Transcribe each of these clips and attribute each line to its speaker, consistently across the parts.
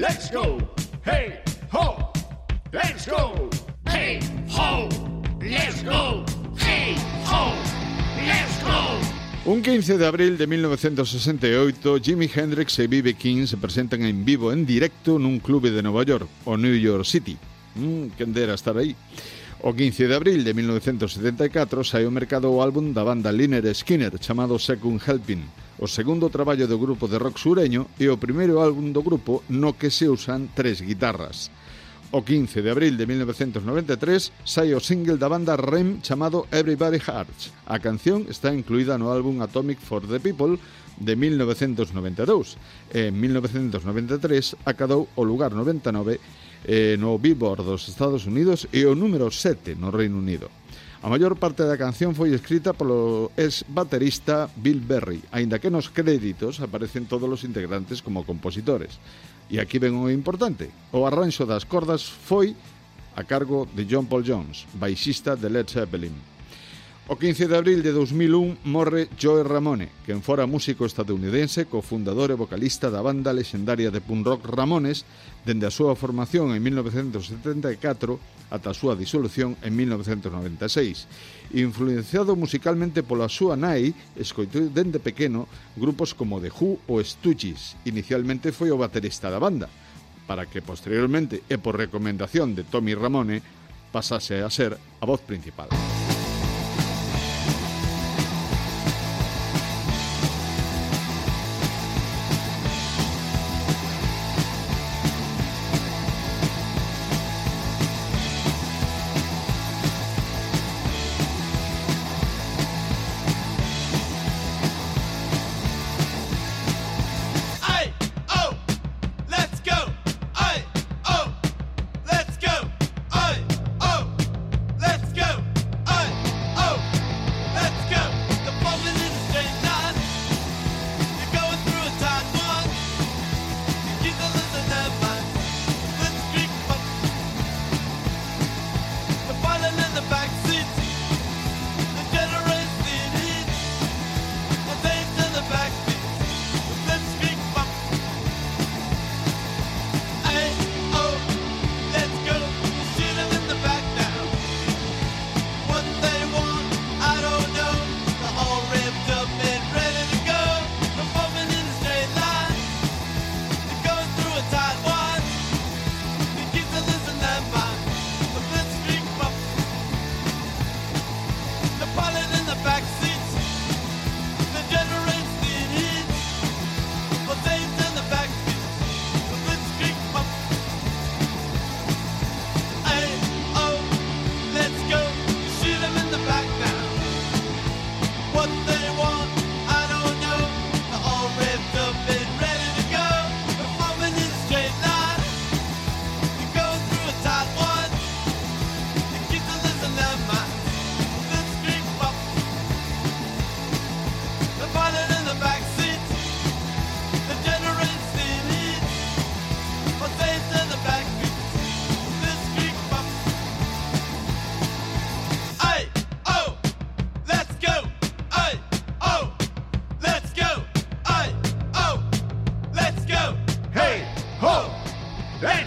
Speaker 1: let's go. Hey, ho, let's go. Hey, ho, let's go. Hey, ho, let's go.
Speaker 2: Un 15 de abril de 1968, Jimi Hendrix e B.B. King se presentan en vivo, en directo, nun clube de Nova York, o New York City. Mm, quen dera estar aí. O 15 de abril de 1974 saiu ao mercado o álbum da banda Liner Skinner chamado Second Helping, o segundo traballo do grupo de rock sureño e o primeiro álbum do grupo no que se usan tres guitarras. O 15 de abril de 1993 sai o single da banda REM chamado Everybody Hearts. A canción está incluída no álbum Atomic for the People de 1992. En 1993 acadou o lugar 99 eh, no Billboard dos Estados Unidos e o número 7 no Reino Unido. A maior parte da canción foi escrita polo ex-baterista Bill Berry, aínda que nos créditos aparecen todos os integrantes como compositores. E aquí ven o importante. O arranxo das cordas foi a cargo de John Paul Jones, baixista de Led Zeppelin. O 15 de abril de 2001 morre Joe Ramone, quen fora músico estadounidense, cofundador e vocalista da banda lexendaria de punk rock Ramones dende a súa formación en 1974 ata a súa disolución en 1996. Influenciado musicalmente pola súa nai, escoitou dende pequeno grupos como The Who ou Stooges. Inicialmente foi o baterista da banda, para que posteriormente e por recomendación de Tommy Ramone pasase a ser a voz principal.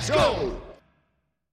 Speaker 2: Let's go!